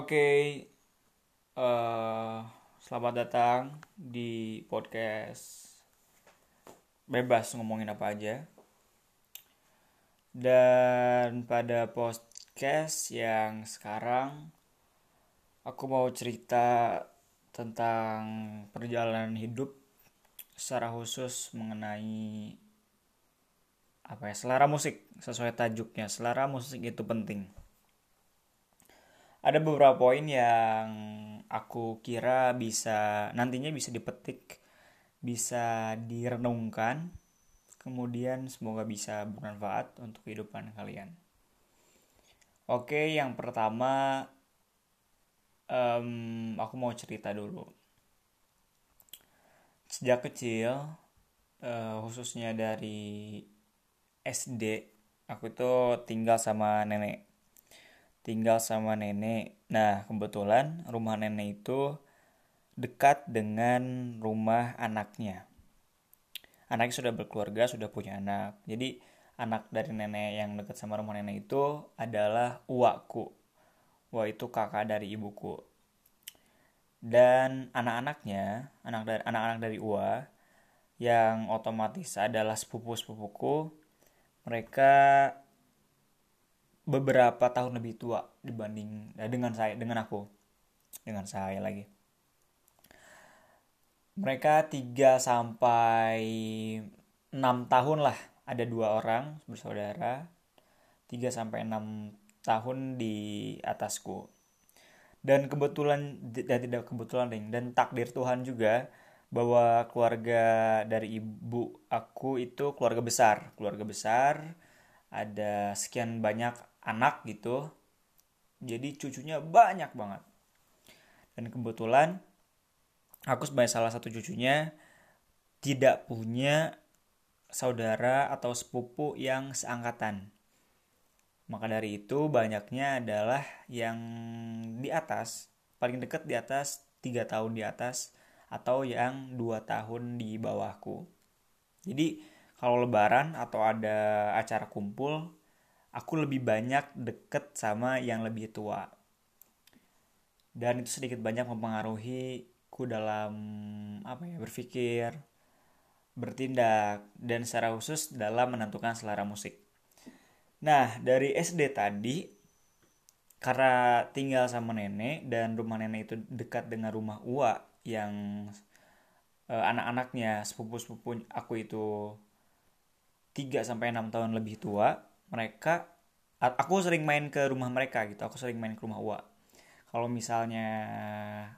Oke, eh, selamat datang di podcast bebas ngomongin apa aja. Dan pada podcast yang sekarang aku mau cerita tentang perjalanan hidup secara khusus mengenai apa ya selera musik sesuai tajuknya selera musik itu penting ada beberapa poin yang aku kira bisa nantinya bisa dipetik, bisa direnungkan, kemudian semoga bisa bermanfaat untuk kehidupan kalian. Oke, yang pertama um, aku mau cerita dulu. Sejak kecil, uh, khususnya dari SD, aku itu tinggal sama nenek tinggal sama nenek. Nah, kebetulan rumah nenek itu dekat dengan rumah anaknya. Anaknya sudah berkeluarga, sudah punya anak. Jadi, anak dari nenek yang dekat sama rumah nenek itu adalah uakku. Wah, itu kakak dari ibuku. Dan anak-anaknya, anak dari anak-anak dari Uwa yang otomatis adalah sepupu-sepupuku, mereka beberapa tahun lebih tua dibanding ya, dengan saya dengan aku. Dengan saya lagi. Mereka 3 sampai 6 tahun lah. Ada dua orang bersaudara. 3 sampai 6 tahun di atasku. Dan kebetulan dan tidak kebetulan ding dan takdir Tuhan juga bahwa keluarga dari ibu aku itu keluarga besar. Keluarga besar ada sekian banyak anak gitu jadi cucunya banyak banget. Dan kebetulan aku sebagai salah satu cucunya tidak punya saudara atau sepupu yang seangkatan. Maka dari itu banyaknya adalah yang di atas paling dekat di atas tiga tahun di atas atau yang dua tahun di bawahku. Jadi kalau lebaran atau ada acara kumpul aku lebih banyak deket sama yang lebih tua. Dan itu sedikit banyak mempengaruhi ku dalam apa ya berpikir bertindak dan secara khusus dalam menentukan selera musik. Nah dari SD tadi karena tinggal sama nenek dan rumah nenek itu dekat dengan rumah Ua yang eh, anak-anaknya sepupu-sepupu aku itu 3 sampai 6 tahun lebih tua mereka aku sering main ke rumah mereka gitu aku sering main ke rumah Uwa. Kalau misalnya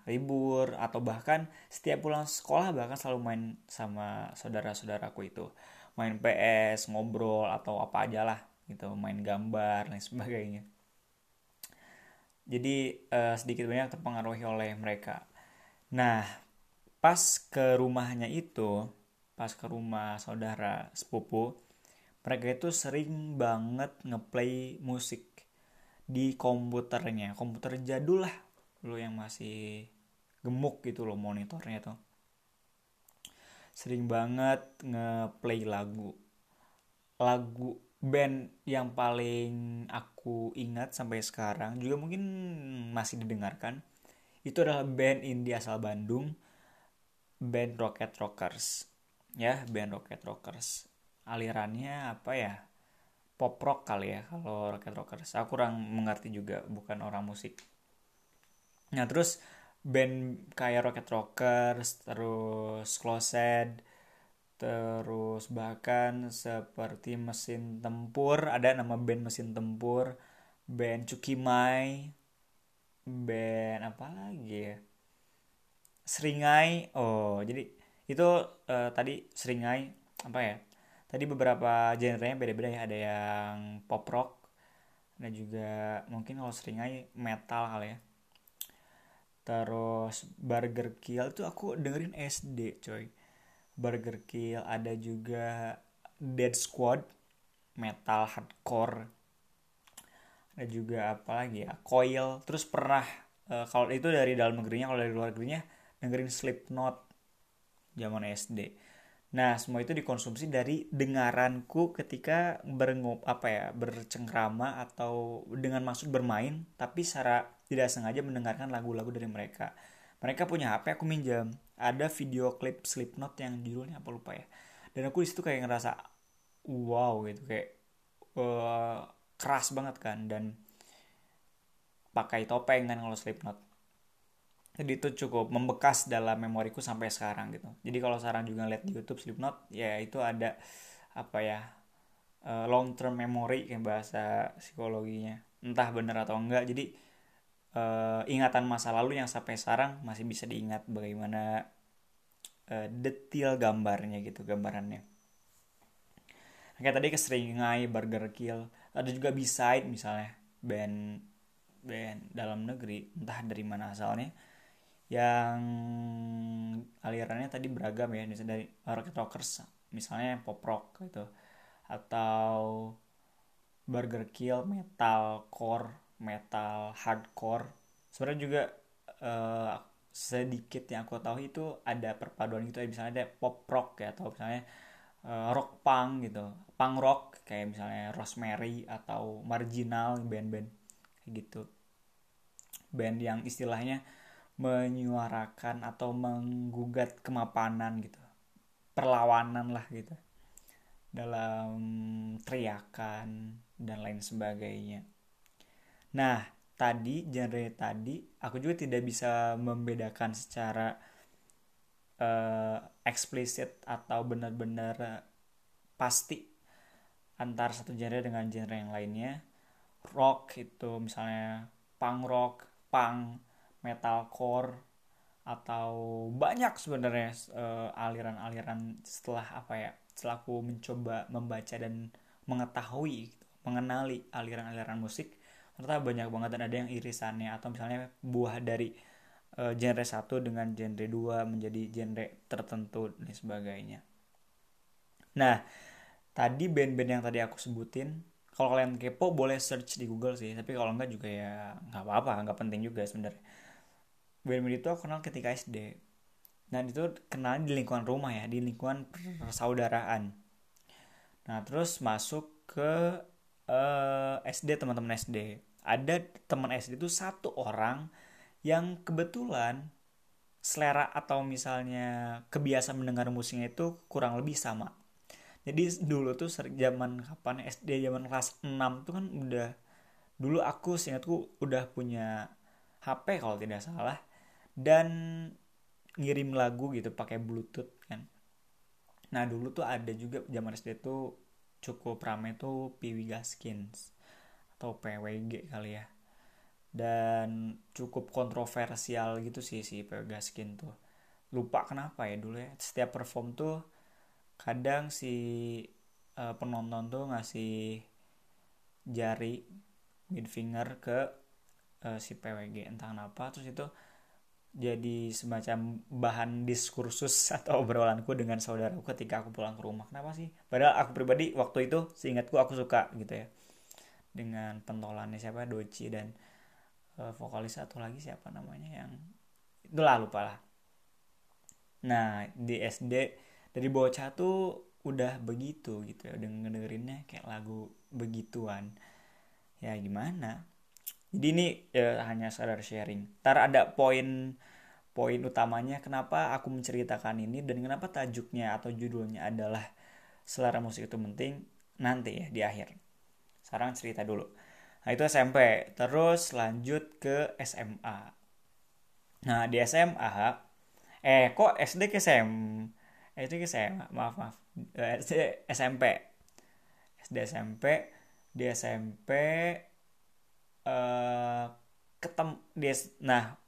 libur atau bahkan setiap pulang sekolah bahkan selalu main sama saudara-saudaraku itu. Main PS ngobrol atau apa aja lah gitu main gambar dan sebagainya. Jadi uh, sedikit banyak terpengaruhi oleh mereka. Nah pas ke rumahnya itu pas ke rumah saudara sepupu mereka itu sering banget ngeplay musik di komputernya. Komputer jadul lah lo yang masih gemuk gitu loh monitornya tuh. Sering banget ngeplay lagu. Lagu band yang paling aku ingat sampai sekarang juga mungkin masih didengarkan itu adalah band indie asal Bandung band Rocket Rockers. Ya band Rocket Rockers alirannya apa ya? Pop rock kali ya kalau Rocket Rockers aku kurang mengerti juga bukan orang musik. Nah terus band kayak Rocket Rockers terus Closet terus bahkan seperti mesin tempur ada nama band mesin tempur band Cukimai band apa lagi ya? Seringai. Oh jadi itu uh, tadi Seringai apa ya tadi beberapa genre-nya beda-beda ya. Ada yang pop rock ada juga mungkin kalau seringai metal kali ya. Terus Burger Kill itu aku dengerin SD coy. Burger Kill ada juga Dead Squad metal hardcore. Ada juga apa lagi ya? Coil. Terus pernah uh, kalau itu dari dalam negerinya kalau dari luar negerinya dengerin Slipknot zaman SD Nah, semua itu dikonsumsi dari dengaranku ketika berngop apa ya, bercengkrama atau dengan maksud bermain, tapi secara tidak sengaja mendengarkan lagu-lagu dari mereka. Mereka punya HP aku minjam ada video klip Slipknot yang judulnya apa lupa ya. Dan aku di situ kayak ngerasa wow gitu kayak uh, keras banget kan. Dan pakai topeng kan kalau Slipknot jadi itu cukup membekas dalam memoriku sampai sekarang gitu. Jadi kalau sekarang juga lihat di YouTube Slipknot ya itu ada apa ya uh, long term memory kayak bahasa psikologinya. Entah benar atau enggak jadi uh, ingatan masa lalu yang sampai sekarang masih bisa diingat bagaimana uh, detail gambarnya gitu gambarannya. Kayak tadi keseringai Burger Kill ada juga B-side misalnya band band dalam negeri entah dari mana asalnya yang alirannya tadi beragam ya misalnya dari rock rockers misalnya pop rock gitu atau burger kill metal core metal hardcore. Sebenarnya juga uh, sedikit yang aku tahu itu ada perpaduan gitu ya misalnya ada pop rock ya atau misalnya uh, rock punk gitu punk rock kayak misalnya Rosemary atau marginal band-band gitu. Band yang istilahnya menyuarakan atau menggugat kemapanan gitu. Perlawanan lah gitu. Dalam teriakan dan lain sebagainya. Nah tadi genre tadi aku juga tidak bisa membedakan secara uh, eksplisit atau benar-benar pasti antara satu genre dengan genre yang lainnya. Rock itu misalnya punk rock punk metalcore atau banyak sebenarnya uh, aliran-aliran setelah apa ya setelah aku mencoba membaca dan mengetahui gitu, mengenali aliran-aliran musik ternyata banyak banget dan ada yang irisannya. Atau misalnya buah dari uh, genre satu dengan genre dua menjadi genre tertentu dan sebagainya. Nah tadi band-band yang tadi aku sebutin kalau kalian kepo boleh search di Google sih tapi kalau enggak juga ya nggak apa-apa nggak penting juga sebenarnya band-band itu aku kenal ketika SD dan itu kenal di lingkungan rumah ya di lingkungan persaudaraan. Nah terus masuk ke uh, eh, SD teman-teman SD ada teman SD itu satu orang yang kebetulan selera atau misalnya kebiasaan mendengar musiknya itu kurang lebih sama. Jadi dulu tuh zaman kapan SD zaman kelas 6 tuh kan udah dulu aku seingatku udah punya HP kalau tidak salah dan ngirim lagu gitu pakai bluetooth kan. Nah dulu tuh ada juga zaman SD tuh cukup rame tuh Piwi Gaskins atau PWG kali ya. Dan cukup kontroversial gitu sih si PW Gaskin tuh. Lupa kenapa ya dulu ya. Setiap perform tuh kadang si uh, penonton tuh ngasih jari mid finger ke uh, si PWG entah kenapa. Terus itu jadi semacam bahan diskursus atau obrolanku dengan saudaraku ketika aku pulang ke rumah. Kenapa sih? Padahal aku pribadi waktu itu seingatku aku suka gitu ya. Dengan pentolannya siapa? Doci dan uh, vokalis satu lagi siapa namanya yang itulah lupa lah. Nah di SD dari bocah tuh udah begitu gitu ya. Udah ngedengerinnya kayak lagu begituan. Ya gimana jadi ini ya, hanya sadar sharing. Ntar ada poin poin utamanya kenapa aku menceritakan ini dan kenapa tajuknya atau judulnya adalah selera musik itu penting nanti ya di akhir. Sekarang cerita dulu. Nah itu SMP terus lanjut ke SMA nah di SMA eh kok SD ke SMA SD saya maaf maaf. SD SMP SD SMP di SMP uh, ketem di nah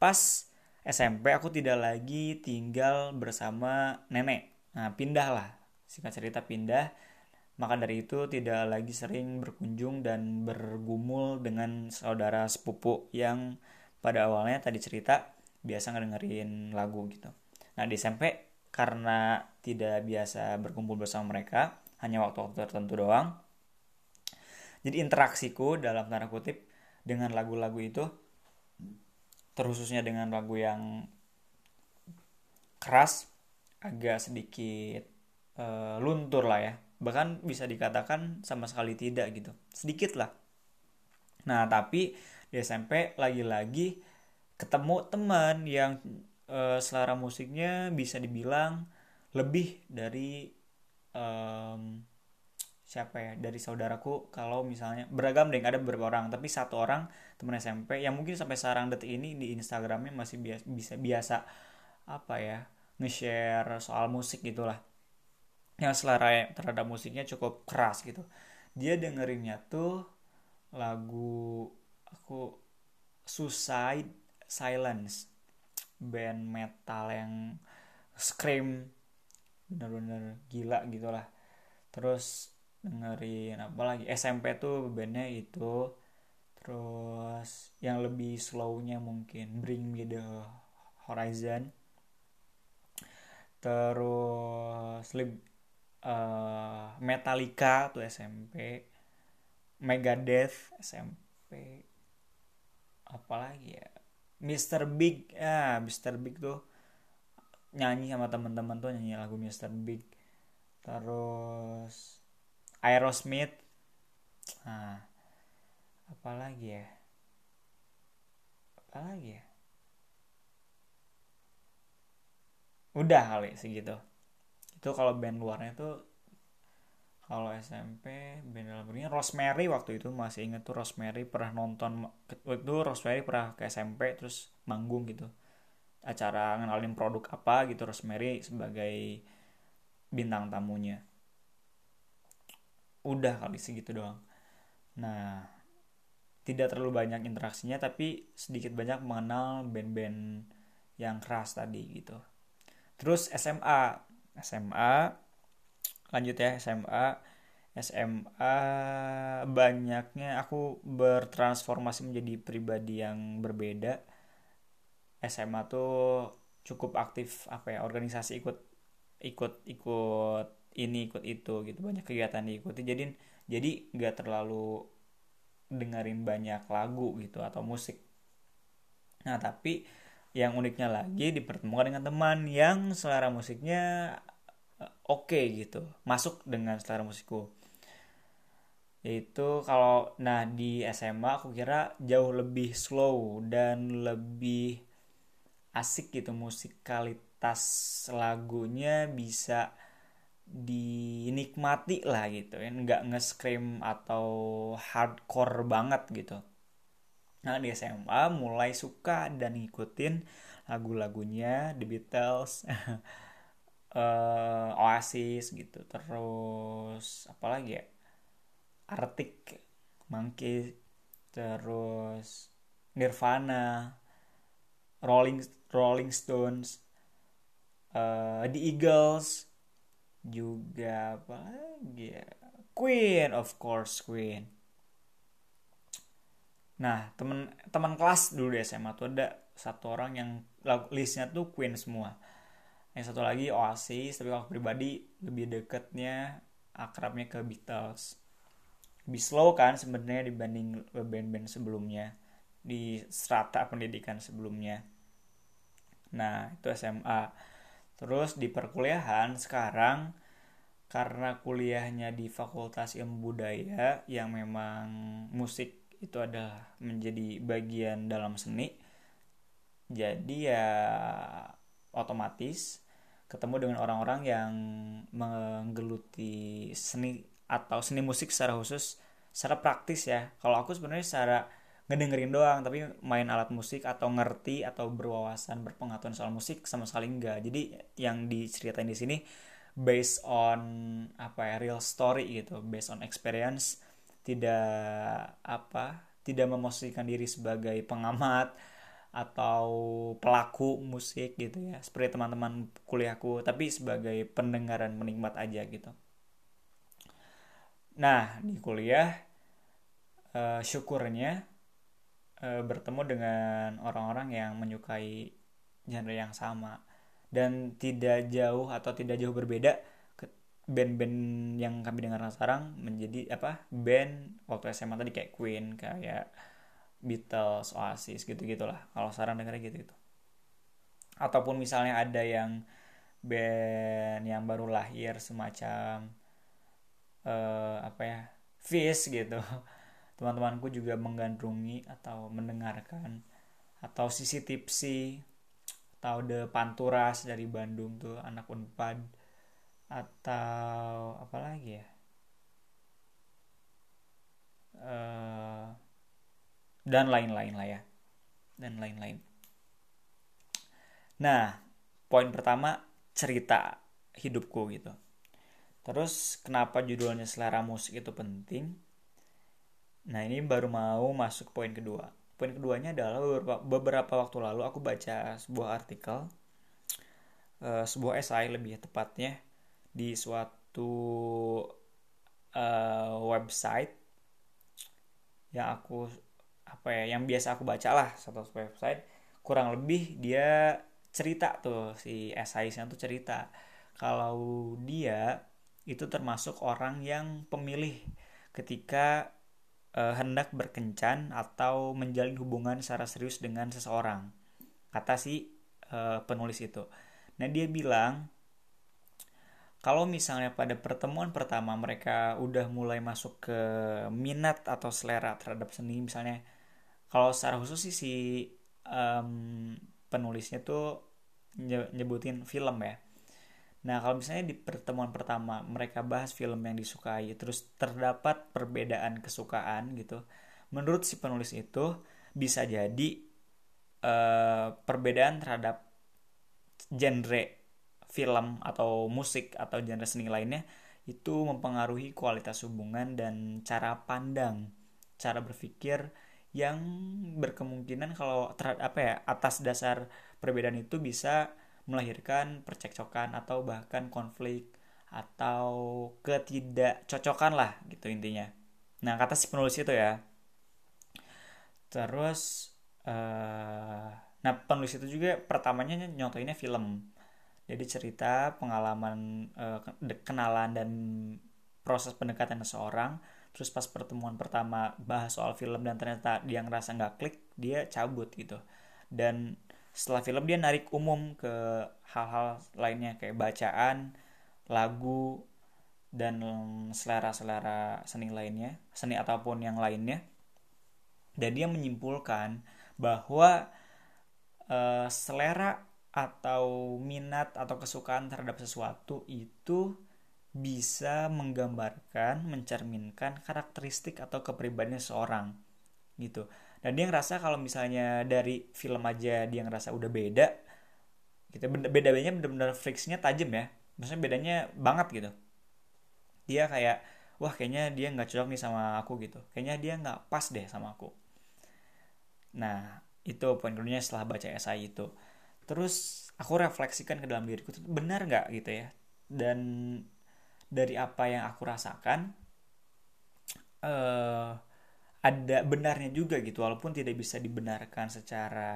pas SMP aku tidak lagi tinggal bersama nenek. Nah pindah lah. Singkat cerita pindah. Maka dari itu tidak lagi sering berkunjung dan bergumul dengan saudara sepupu yang pada awalnya tadi cerita biasa ngedengerin lagu gitu. Nah di SMP karena tidak biasa berkumpul bersama mereka hanya waktu-waktu tertentu doang jadi interaksiku dalam tanda kutip dengan lagu-lagu itu terkhususnya dengan lagu yang keras agak sedikit uh, luntur lah ya. Bahkan bisa dikatakan sama sekali tidak gitu. Sedikit lah. Nah tapi di SMP lagi-lagi ketemu teman yang uh, selera musiknya bisa dibilang lebih dari um, siapa ya dari saudaraku kalau misalnya beragam deh ada beberapa orang tapi satu orang teman SMP yang mungkin sampai sekarang detik ini di Instagramnya masih biasa bisa biasa apa ya nge-share soal musik gitulah. Yang selera terhadap musiknya cukup keras gitu. Dia dengerinnya tuh lagu aku Suicide Silence band metal yang scream bener-bener gila gitulah. Terus dengerin apa lagi SMP tuh bandnya itu terus yang lebih slownya mungkin Bring Me The Horizon terus uh, Metallica tuh SMP Megadeth SMP apalagi ya Mr. Big ya Mr. Big tuh nyanyi sama teman-teman tuh nyanyi lagu Mr. Big terus Aerosmith. Nah apa lagi ya? Apa lagi ya? Udah kali segitu. Itu kalau band luarnya tuh kalau SMP band dalam negerinya Rosemary waktu itu masih inget tuh Rosemary pernah nonton itu Rosemary pernah ke SMP terus manggung gitu. Acara ngenalin produk apa gitu Rosemary sebagai bintang tamunya udah kali segitu doang. Nah tidak terlalu banyak interaksinya tapi sedikit banyak mengenal band-band yang keras tadi gitu. Terus SMA SMA lanjut ya SMA SMA banyaknya aku bertransformasi menjadi pribadi yang berbeda. SMA tuh cukup aktif apa ya organisasi ikut ikut ikut ini ikut itu gitu banyak kegiatan diikuti. Jadi jadi nggak terlalu dengerin banyak lagu gitu atau musik. Nah tapi yang uniknya lagi dipertemukan dengan teman yang selera musiknya eh, oke okay, gitu masuk dengan selera musikku. Itu kalau nah di SMA aku kira jauh lebih slow dan lebih asik gitu musikalitas lagunya bisa dinikmati lah gitu ya nggak nge-scream atau hardcore banget gitu. Nah di SMA mulai suka dan ngikutin lagu-lagunya The Beatles uh, Oasis gitu. Terus apa lagi ya? Arctic Monkey terus Nirvana Rolling Rolling Stones uh, The Eagles juga apa lagi ya? Queen of course Queen. Nah teman teman kelas dulu di SMA tuh ada satu orang yang listnya tuh Queen semua. Yang satu lagi Oasis tapi kalau pribadi lebih deketnya akrabnya ke Beatles. Lebih slow kan sebenarnya dibanding band-band sebelumnya. Di strata pendidikan sebelumnya. Nah itu SMA Terus di perkuliahan sekarang karena kuliahnya di Fakultas Ilmu Budaya yang memang musik itu adalah menjadi bagian dalam seni. Jadi ya otomatis ketemu dengan orang-orang yang menggeluti seni atau seni musik secara khusus secara praktis ya. Kalau aku sebenarnya secara ngedengerin doang tapi main alat musik atau ngerti atau berwawasan berpengetahuan soal musik sama sekali enggak. Jadi yang diceritain di sini based on apa ya real story gitu based on experience tidak apa tidak memosisikan diri sebagai pengamat atau pelaku musik gitu ya seperti teman-teman kuliahku tapi sebagai pendengaran menikmat aja gitu. Nah di kuliah uh, syukurnya e, bertemu dengan orang-orang yang menyukai genre yang sama. Dan tidak jauh atau tidak jauh berbeda band-band yang kami dengar sekarang menjadi apa band waktu SMA tadi kayak Queen kayak Beatles Oasis gitu gitulah kalau sekarang dengarnya gitu gitu ataupun misalnya ada yang band yang baru lahir semacam uh, apa ya Fish gitu teman-temanku juga menggandrungi atau mendengarkan atau sisi tipsi atau The Panturas dari Bandung tuh anak Unpad atau apa lagi ya? Uh, dan lain-lain lah ya dan lain-lain. Nah poin pertama cerita hidupku gitu. Terus kenapa judulnya selera musik itu penting Nah ini baru mau masuk poin kedua. Poin keduanya adalah beberapa, beberapa waktu lalu aku baca sebuah artikel, uh, sebuah esai lebih tepatnya di suatu uh, website yang aku apa ya, yang biasa aku baca lah satu website. Kurang lebih dia cerita tuh si esaisnya tuh cerita kalau dia itu termasuk orang yang pemilih ketika uh, hendak berkencan atau menjalin hubungan secara serius dengan seseorang. Kata si uh, penulis itu. Nah, dia bilang kalau misalnya pada pertemuan pertama mereka udah mulai masuk ke minat atau selera terhadap seni misalnya kalau secara khusus sih si um, penulisnya tuh nyebutin film ya Nah, kalau misalnya di pertemuan pertama mereka bahas film yang disukai, terus terdapat perbedaan kesukaan gitu. Menurut si penulis itu bisa jadi uh, perbedaan terhadap genre film atau musik atau genre seni lainnya itu mempengaruhi kualitas hubungan dan cara pandang, cara berpikir yang berkemungkinan kalau terhadap apa ya atas dasar perbedaan itu bisa melahirkan percekcokan atau bahkan konflik atau ketidakcocokan lah gitu intinya. Nah kata si penulis itu ya. Terus uh, nah penulis itu juga pertamanya nyontoinnya film. Jadi cerita pengalaman uh, kenalan dan proses pendekatan seseorang. Terus pas pertemuan pertama bahas soal film dan ternyata dia ngerasa nggak klik, dia cabut gitu. Dan setelah film dia narik umum ke hal-hal lainnya kayak bacaan lagu dan selera-selera seni lainnya seni ataupun yang lainnya. Dan dia menyimpulkan bahwa uh, selera atau minat atau kesukaan terhadap sesuatu itu bisa menggambarkan, mencerminkan karakteristik atau kepribadian seorang gitu dan dia ngerasa kalau misalnya dari film aja dia ngerasa udah beda gitu beda bedanya bener-bener friksinya tajam ya. Maksudnya bedanya banget gitu. Dia kayak wah kayaknya dia nggak cocok nih sama aku gitu. Kayaknya dia nggak pas deh sama aku. Nah itu poin keduanya setelah baca esai itu. Terus aku refleksikan ke dalam diriku benar nggak? gitu ya. Dan dari apa yang aku rasakan eh uh, ada benarnya juga gitu walaupun tidak bisa dibenarkan secara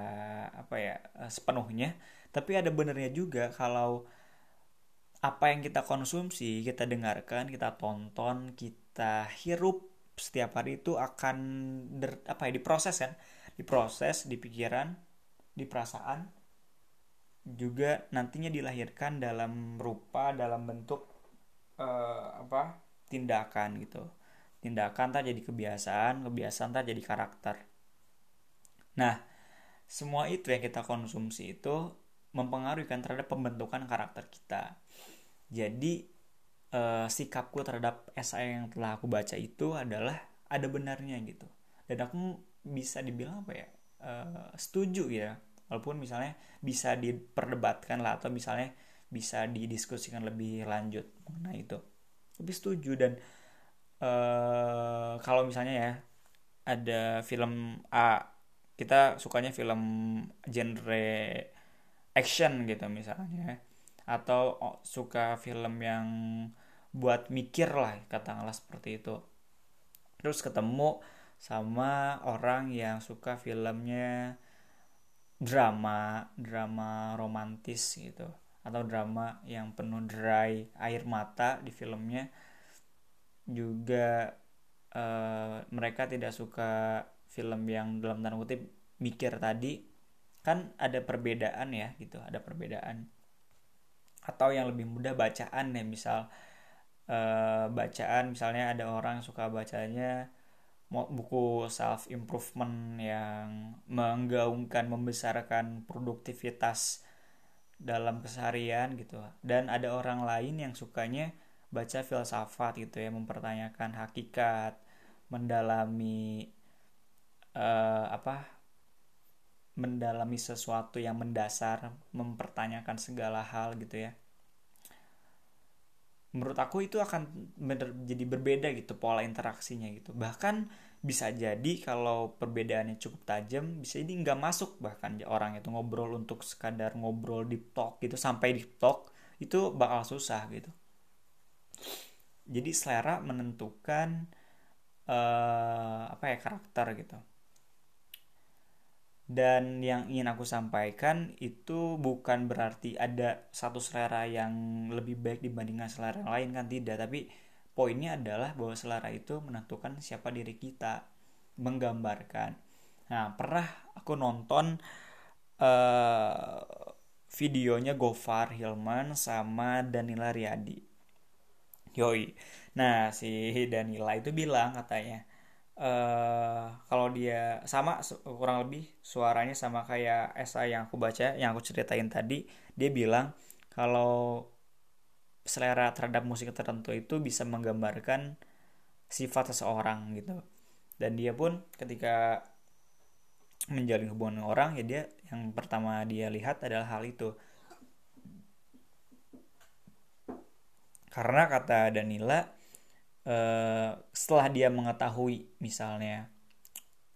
apa ya eh, sepenuhnya tapi ada benarnya juga kalau apa yang kita konsumsi kita dengarkan kita tonton kita hirup setiap hari itu akan der, apa ya diproses kan? Diproses di pikiran di perasaan juga nantinya dilahirkan dalam rupa dalam bentuk uh, apa tindakan gitu tindakan tak jadi kebiasaan kebiasaan tak jadi karakter. Nah semua itu yang kita konsumsi itu mempengaruhi kan terhadap pembentukan karakter kita. Jadi eh, sikapku terhadap esai yang telah aku baca itu adalah ada benarnya gitu. Dan aku bisa dibilang apa ya eh, setuju ya. Walaupun misalnya bisa diperdebatkan lah atau misalnya bisa didiskusikan lebih lanjut mengenai itu. Tapi setuju dan uh, kalau misalnya ya ada film A kita sukanya film genre action gitu misalnya. Atau suka film yang buat mikir lah katakanlah seperti itu. Terus ketemu sama orang yang suka filmnya drama drama romantis gitu. Atau drama yang penuh dry air mata di filmnya juga uh, mereka tidak suka film yang dalam tanda kutip mikir tadi kan ada perbedaan ya gitu ada perbedaan. Atau yang lebih mudah bacaan ya misal uh, bacaan misalnya ada orang suka bacanya buku self improvement yang menggaungkan membesarkan produktivitas dalam keseharian gitu. Dan ada orang lain yang sukanya baca filsafat gitu ya mempertanyakan hakikat mendalami uh, apa mendalami sesuatu yang mendasar mempertanyakan segala hal gitu ya. Menurut aku itu akan bener, jadi berbeda gitu pola interaksinya gitu. Bahkan bisa jadi kalau perbedaannya cukup tajam bisa jadi nggak masuk bahkan orang itu ngobrol untuk sekadar ngobrol di talk gitu sampai di talk itu bakal susah gitu jadi selera menentukan uh, apa ya karakter gitu. Dan yang ingin aku sampaikan itu bukan berarti ada satu selera yang lebih baik dibandingkan selera yang lain kan tidak. Tapi poinnya adalah bahwa selera itu menentukan siapa diri kita menggambarkan. Nah pernah aku nonton uh, videonya Gofar Hilman sama Danila Riyadi yoi. Nah si Danila itu bilang katanya uh, kalau dia sama kurang lebih suaranya sama kayak esai yang aku baca yang aku ceritain tadi dia bilang kalau selera terhadap musik tertentu itu bisa menggambarkan sifat seseorang gitu. Dan dia pun ketika menjalin hubungan dengan orang ya dia yang pertama dia lihat adalah hal itu karena kata Danila uh, setelah dia mengetahui misalnya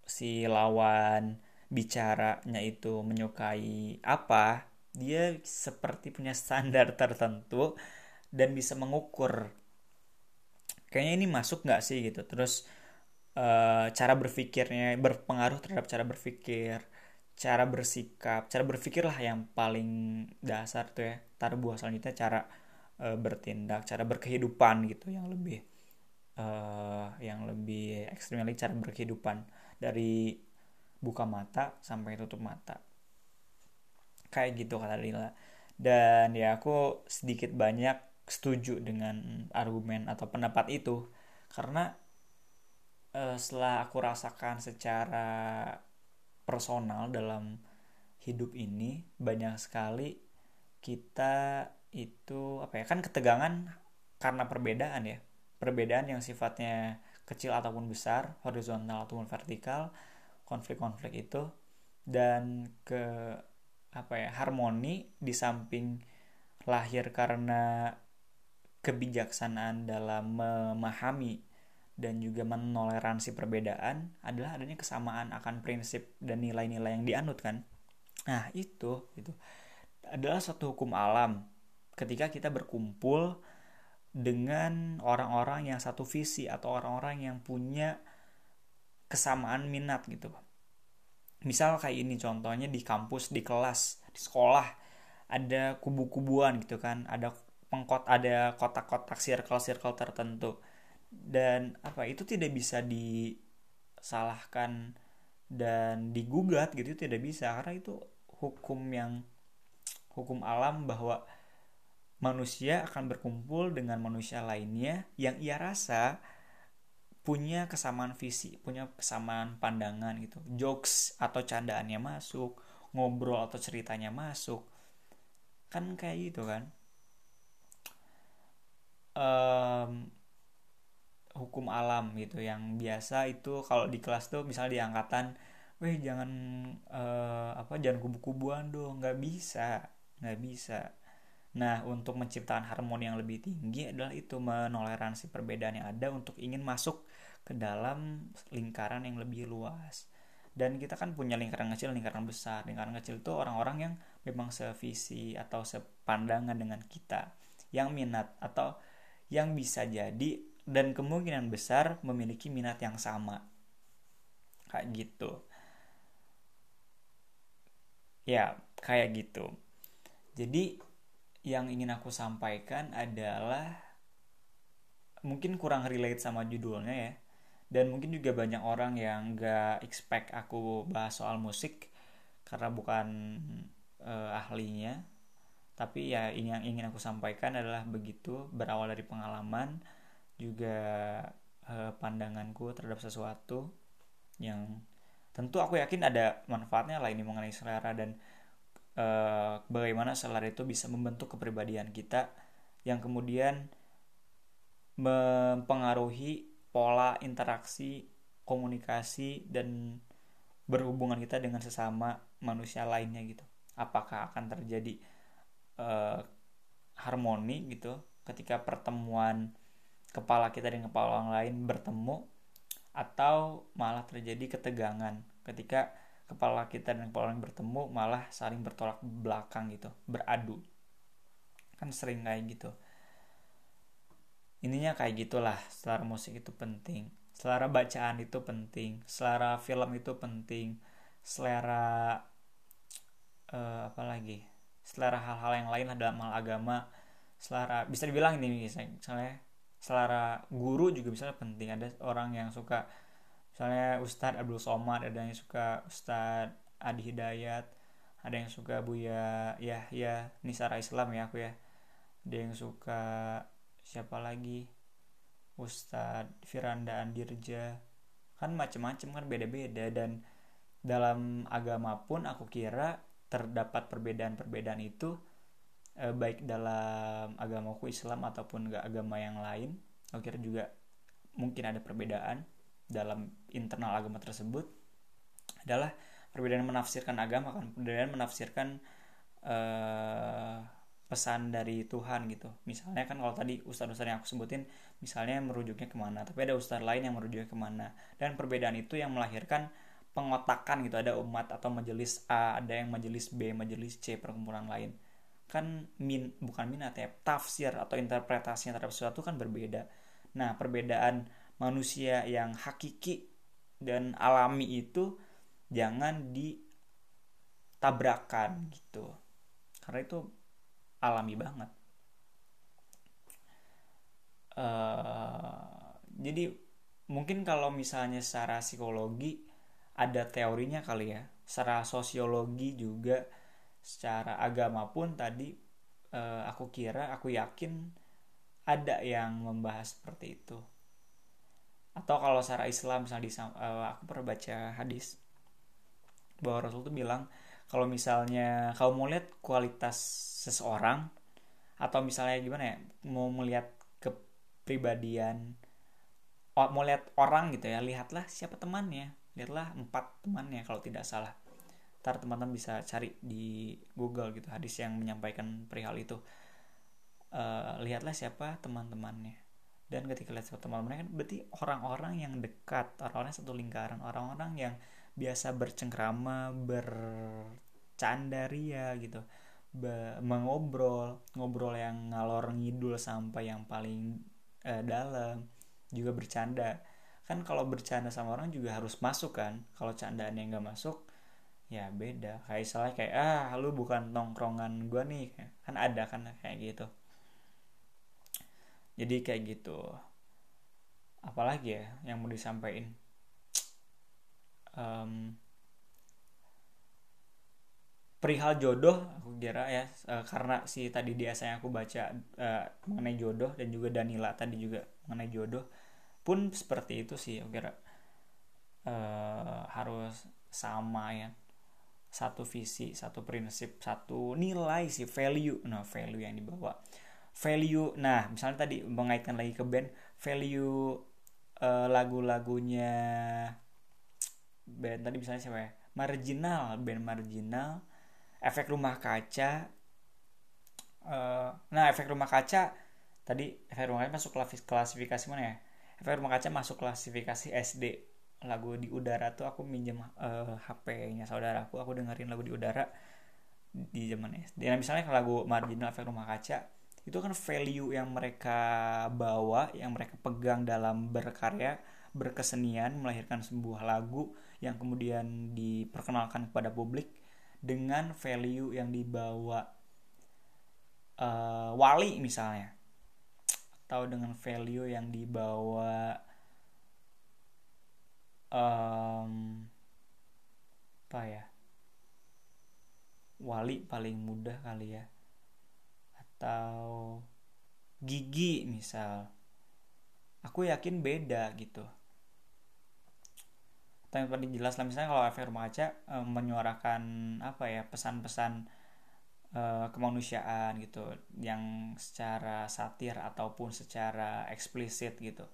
si lawan bicaranya itu menyukai apa dia seperti punya standar tertentu dan bisa mengukur kayaknya ini masuk nggak sih? gitu. Terus uh, cara berpikirnya berpengaruh terhadap cara berpikir cara bersikap cara berpikir lah yang paling dasar tuh ya buah selanjutnya cara uh, bertindak cara berkehidupan gitu yang lebih uh, yang lebih ekstrim cara berkehidupan. Dari buka mata sampai tutup mata. Kayak gitu kata Lila. Dan ya aku sedikit banyak setuju dengan argumen atau pendapat itu. Karena uh, setelah aku rasakan secara personal dalam hidup ini banyak sekali kita itu apa ya kan ketegangan karena perbedaan ya perbedaan yang sifatnya kecil ataupun besar, horizontal ataupun vertikal, konflik-konflik itu dan ke apa ya harmoni di samping lahir karena kebijaksanaan dalam memahami dan juga menoleransi perbedaan adalah adanya kesamaan akan prinsip dan nilai-nilai yang dianut kan. Nah, itu itu adalah suatu hukum alam ketika kita berkumpul dengan orang-orang yang satu visi atau orang-orang yang punya kesamaan minat gitu. Misal kayak ini contohnya di kampus, di kelas, di sekolah ada kubu-kubuan gitu kan, ada pengkot ada kotak-kotak circle-circle tertentu. Dan apa itu tidak bisa disalahkan dan digugat gitu tidak bisa karena itu hukum yang hukum alam bahwa manusia akan berkumpul dengan manusia lainnya yang ia rasa punya kesamaan visi, punya kesamaan pandangan gitu. Jokes atau candaannya masuk, ngobrol atau ceritanya masuk. Kan kayak gitu kan. Um, hukum alam gitu yang biasa itu kalau di kelas tuh misalnya di angkatan, weh jangan uh, apa jangan kubu-kubuan dong, nggak bisa, nggak bisa Nah, untuk menciptakan harmoni yang lebih tinggi adalah itu menoleransi perbedaan yang ada untuk ingin masuk ke dalam lingkaran yang lebih luas. Dan kita kan punya lingkaran kecil, lingkaran besar. Lingkaran kecil itu orang-orang yang memang sevisi atau sepandangan dengan kita, yang minat atau yang bisa jadi dan kemungkinan besar memiliki minat yang sama. Kayak gitu. Ya, kayak gitu. Jadi yang ingin aku sampaikan adalah mungkin kurang relate sama judulnya ya. Dan mungkin juga banyak orang yang gak expect aku bahas soal musik karena bukan uh, ahlinya. Tapi ya ini yang ingin aku sampaikan adalah begitu berawal dari pengalaman juga uh, pandanganku terhadap sesuatu yang tentu aku yakin ada manfaatnya lah ini mengenai selera dan uh, bagaimana selera itu bisa membentuk kepribadian kita yang kemudian mempengaruhi pola interaksi komunikasi dan berhubungan kita dengan sesama manusia lainnya gitu. Apakah akan terjadi uh, harmoni gitu ketika pertemuan kepala kita dengan kepala orang lain bertemu atau malah terjadi ketegangan ketika kepala kita dan kepala orang bertemu malah saling bertolak belakang gitu beradu. Kan sering kayak gitu. Ininya kayak gitulah selera musik itu penting selera bacaan itu penting selera film itu penting selera uh, apa lagi? Selera hal-hal yang lain dalam hal agama selera bisa dibilang ini misalnya selera guru juga misalnya penting. Ada orang yang suka misalnya Ustadz Abdul Somad ada yang suka Ustadz Adi Hidayat ada yang suka Buya ya ya Nisara Islam ya aku ya. Ada yang suka siapa lagi? Ustadz Firanda Andirja. Kan macem-macem kan beda-beda. Dan dalam agama pun aku kira terdapat perbedaan-perbedaan itu eh, baik dalam agamaku Islam ataupun gak agama yang lain. Akhirnya juga mungkin ada perbedaan dalam internal agama tersebut adalah perbedaan menafsirkan agama kan perbedaan menafsirkan eh, pesan dari Tuhan gitu. Misalnya kan kalau tadi ustadz-ustadz yang aku sebutin misalnya merujuknya ke mana tapi ada ustadz lain yang merujuknya ke mana. Dan perbedaan itu yang melahirkan pengotakan gitu ada umat atau majelis A ada yang majelis B majelis C perkumpulan lain. Kan min bukan minat ya tafsir atau interpretasinya terhadap sesuatu kan berbeda. Nah perbedaan manusia yang hakiki dan alami itu jangan ditabrakan gitu. Karena itu alami banget. Uh, jadi mungkin kalau misalnya secara psikologi ada teorinya kali ya. Secara sosiologi juga secara agama pun tadi uh, aku kira aku yakin ada yang membahas seperti itu atau kalau secara Islam misalnya di, uh, aku pernah baca hadis bahwa Rasul tuh bilang kalau misalnya kau mau lihat kualitas seseorang atau misalnya gimana ya mau melihat kepribadian mau lihat orang gitu ya lihatlah siapa temannya lihatlah empat temannya kalau tidak salah. Ntar teman-teman bisa cari di Google gitu hadis yang menyampaikan perihal itu. Uh, lihatlah siapa teman-temannya dan ketika lihat siapa teman-temannya kan berarti orang-orang yang dekat orang-orang satu lingkaran orang-orang yang biasa bercengkrama bercandaria gitu. Be mengobrol ngobrol yang ngalor ngidul sampai yang paling uh, dalam juga bercanda. Kan kalau bercanda sama orang juga harus masuk kan kalau candaan yang nggak masuk ya beda. Kayak salah kayak ah lu bukan nongkrongan gue nih. Kan ada kan kayak gitu jadi kayak gitu. Apalagi ya yang mau disampaikan? Um, perihal jodoh aku kira ya uh, karena si tadi di yang aku baca uh, mengenai jodoh dan juga Danila tadi juga mengenai jodoh pun seperti itu sih aku kira. Uh, harus sama ya. Satu visi satu prinsip satu nilai sih value. Nah value yang dibawa value. Nah misalnya tadi mengaitkan lagi ke band value uh, lagu-lagunya band tadi misalnya siapa ya? Marginal band marginal. Efek rumah kaca. Uh, nah efek rumah kaca tadi efek rumah kaca masuk klasifikasi mana ya? Efek rumah kaca masuk klasifikasi SD lagu di udara tuh aku minjem uh, eh, HP-nya saudaraku aku dengerin lagu di udara di zaman SD nah misalnya lagu marginal efek rumah kaca itu kan value yang mereka bawa yang mereka pegang dalam berkarya berkesenian melahirkan sebuah lagu yang kemudian diperkenalkan kepada publik dengan value yang dibawa uh, wali misalnya. Atau dengan value yang dibawa um, apa ya? Wali paling mudah kali ya atau gigi misal aku yakin beda gitu. Tapi tadi jelas lah misalnya kalau efek rumah kaca e, menyuarakan apa ya pesan-pesan e, kemanusiaan gitu yang secara satir ataupun secara eksplisit gitu.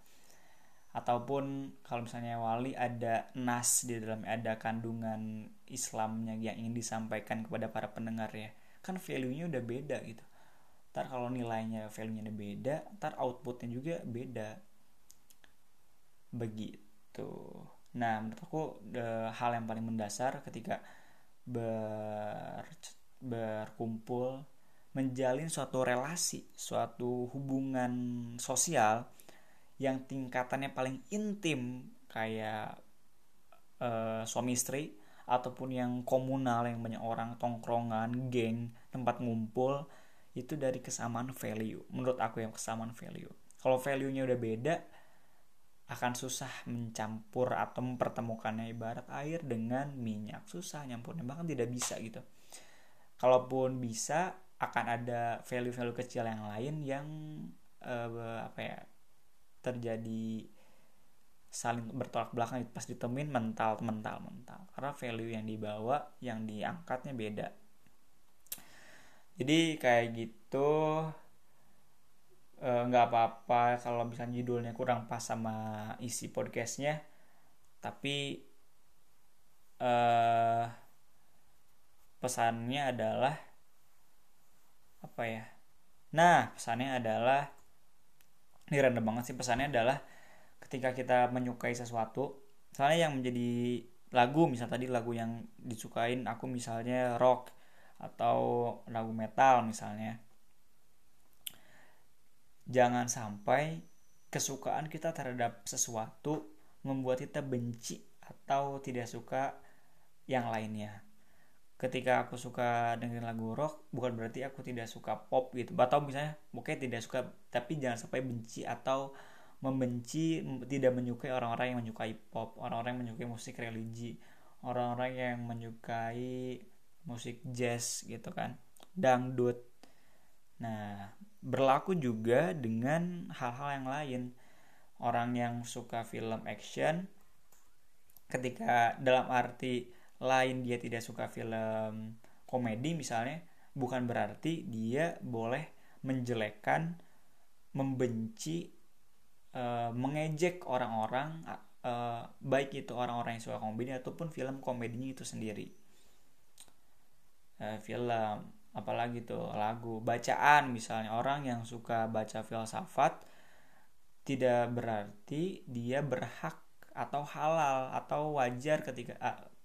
Ataupun kalau misalnya wali ada nas di dalam ada kandungan Islamnya yang ingin disampaikan kepada para pendengar ya kan value-nya udah beda gitu ntar kalau nilainya value-nya beda ntar outputnya juga beda. Begitu. Nah menurut aku the, hal yang paling mendasar ketika ber, berkumpul menjalin suatu relasi suatu hubungan sosial yang tingkatannya paling intim kayak uh, suami istri ataupun yang komunal yang banyak orang tongkrongan geng tempat ngumpul itu dari kesamaan value. Menurut aku yang kesamaan value. Kalau value-nya udah beda akan susah mencampur atau mempertemukannya ibarat air dengan minyak. Susah nyampurnya bahkan tidak bisa gitu. Kalaupun bisa akan ada value-value kecil yang lain yang uh, apa ya terjadi saling bertolak belakang pas ditemuin mental mental mental karena value yang dibawa yang diangkatnya beda jadi kayak gitu eh, nggak e, apa-apa kalau misalnya judulnya kurang pas sama isi podcastnya. Tapi e, pesannya adalah apa ya? Nah pesannya adalah ini random banget sih pesannya adalah ketika kita menyukai sesuatu misalnya yang menjadi lagu misal tadi lagu yang disukain aku misalnya rock atau lagu metal misalnya. Jangan sampai kesukaan kita terhadap sesuatu membuat kita benci atau tidak suka yang lainnya. Ketika aku suka dengerin lagu rock bukan berarti aku tidak suka pop gitu. Atau misalnya oke tidak suka tapi jangan sampai benci atau membenci tidak menyukai orang-orang yang menyukai pop orang-orang yang menyukai musik religi orang-orang yang menyukai musik jazz gitu kan dangdut. Nah berlaku juga dengan hal-hal yang lain. Orang yang suka film action ketika dalam arti lain dia tidak suka film komedi misalnya bukan berarti dia boleh menjelekkan membenci uh, mengejek orang-orang uh, baik itu orang-orang yang suka komedi ataupun film komedinya itu sendiri uh, film apalagi tuh lagu. Bacaan misalnya orang yang suka baca filsafat tidak berarti dia berhak atau halal atau wajar ketika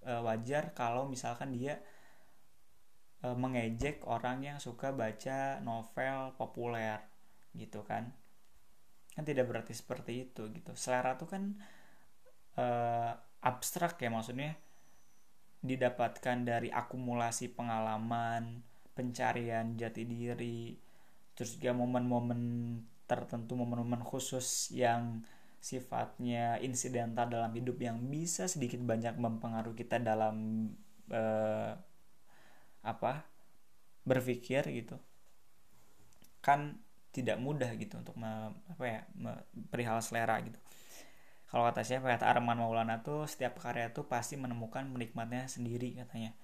uh, wajar kalau misalkan dia uh, mengejek orang yang suka baca novel populer gitu kan. Kan tidak berarti seperti itu gitu. Selera tuh kan uh, abstrak ya maksudnya didapatkan dari akumulasi pengalaman pencarian jati diri terus juga momen-momen tertentu momen-momen khusus yang sifatnya insidental dalam hidup yang bisa sedikit banyak mempengaruhi kita dalam uh, apa berpikir gitu. Kan tidak mudah gitu untuk me, apa ya me, perihal selera gitu kalau kata siapa? Kata Arman Maulana tuh setiap karya tuh pasti menemukan menikmatnya sendiri katanya.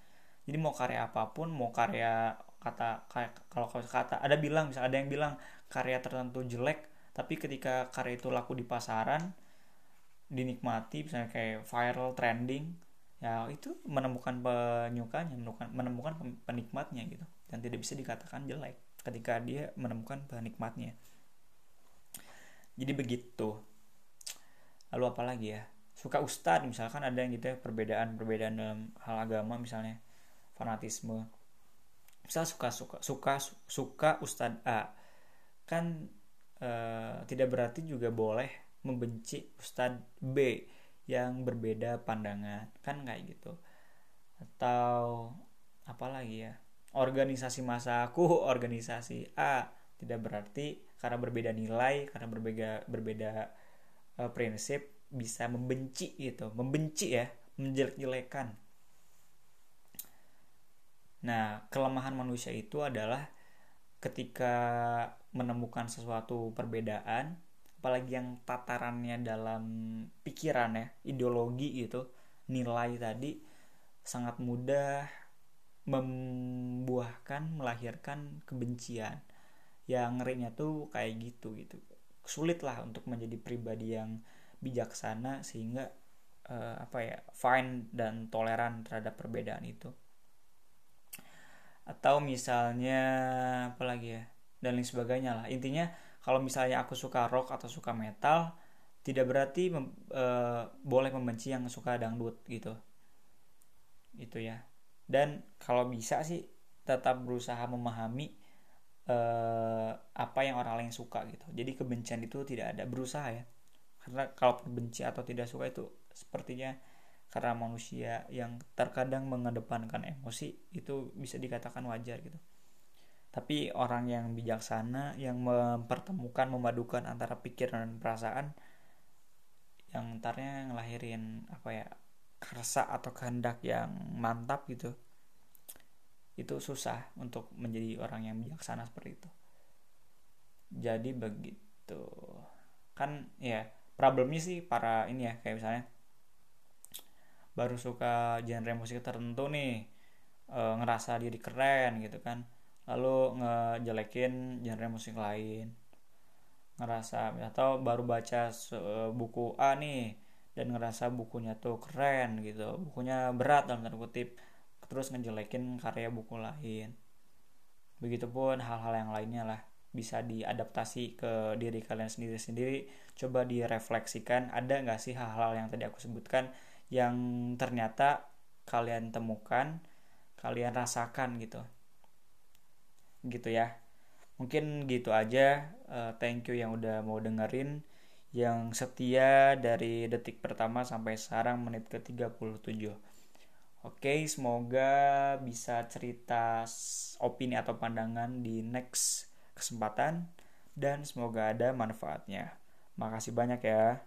Jadi mau karya apa pun mau karya kata kalau kata ada bilang misalnya ada yang bilang karya tertentu jelek tapi ketika karya itu laku di pasaran dinikmati misalnya kayak viral trending ya itu menemukan penyukanya menemukan menemukan penikmatnya gitu. Dan tidak bisa dikatakan jelek ketika dia menemukan penikmatnya. Jadi begitu lalu apa lagi ya? Suka ustad misalkan ada yang gitu ya perbedaan perbedaan dalam hal agama misalnya fanatisme. Misal suka suka suka suka ustad A. Kan Eh, tidak berarti juga boleh membenci Ustadz B yang berbeda pandangan. Kan kayak gitu. Atau apa lagi ya? Organisasi masa aku organisasi A. Tidak berarti karena berbeda nilai karena berbeda berbeda uh, prinsip bisa membenci gitu membenci ya menjelek-jelekan. Nah kelemahan manusia itu adalah ketika menemukan sesuatu perbedaan apalagi yang tatarannya dalam pikiran ya ideologi gitu nilai tadi sangat mudah membuahkan melahirkan kebencian. Yang ngerinya tuh kayak gitu gitu sulit lah untuk menjadi pribadi yang bijaksana sehingga uh, apa ya fine dan toleran terhadap perbedaan itu. Atau misalnya apa lagi ya dan lain sebagainya lah. Intinya kalau misalnya aku suka rock atau suka metal tidak berarti mem, uh, boleh membenci yang suka dangdut gitu. Itu ya. Dan kalau bisa sih tetap berusaha memahami uh, apa yang orang lain suka gitu. Jadi kebencian itu tidak ada. Berusaha ya. Karena kalau benci atau tidak suka itu sepertinya karena manusia yang terkadang mengedepankan emosi itu bisa dikatakan wajar gitu. Tapi orang yang bijaksana yang mempertemukan memadukan antara pikiran dan perasaan yang entarnya ngelahirin apa ya kerasa atau kehendak yang mantap gitu itu susah untuk menjadi orang yang bijaksana seperti itu. Jadi begitu. Kan ya problemnya sih para ini ya kayak misalnya baru suka genre musik tertentu nih e, ngerasa diri keren gitu kan lalu ngejelekin genre musik lain. Ngerasa atau baru baca buku A nih dan ngerasa bukunya tuh keren gitu bukunya berat dalam tanda kutip terus ngejelekin karya buku lain. Begitupun hal-hal yang lainnya lah bisa diadaptasi ke diri kalian sendiri-sendiri. Coba direfleksikan ada nggak sih hal-hal yang tadi aku sebutkan yang ternyata kalian temukan kalian rasakan gitu. Gitu ya. Mungkin gitu aja uh, thank you yang udah mau dengerin. Yang setia dari detik pertama sampai sekarang menit ke 37 Oke, semoga bisa cerita opini atau pandangan di next kesempatan dan semoga ada manfaatnya. Makasih banyak ya.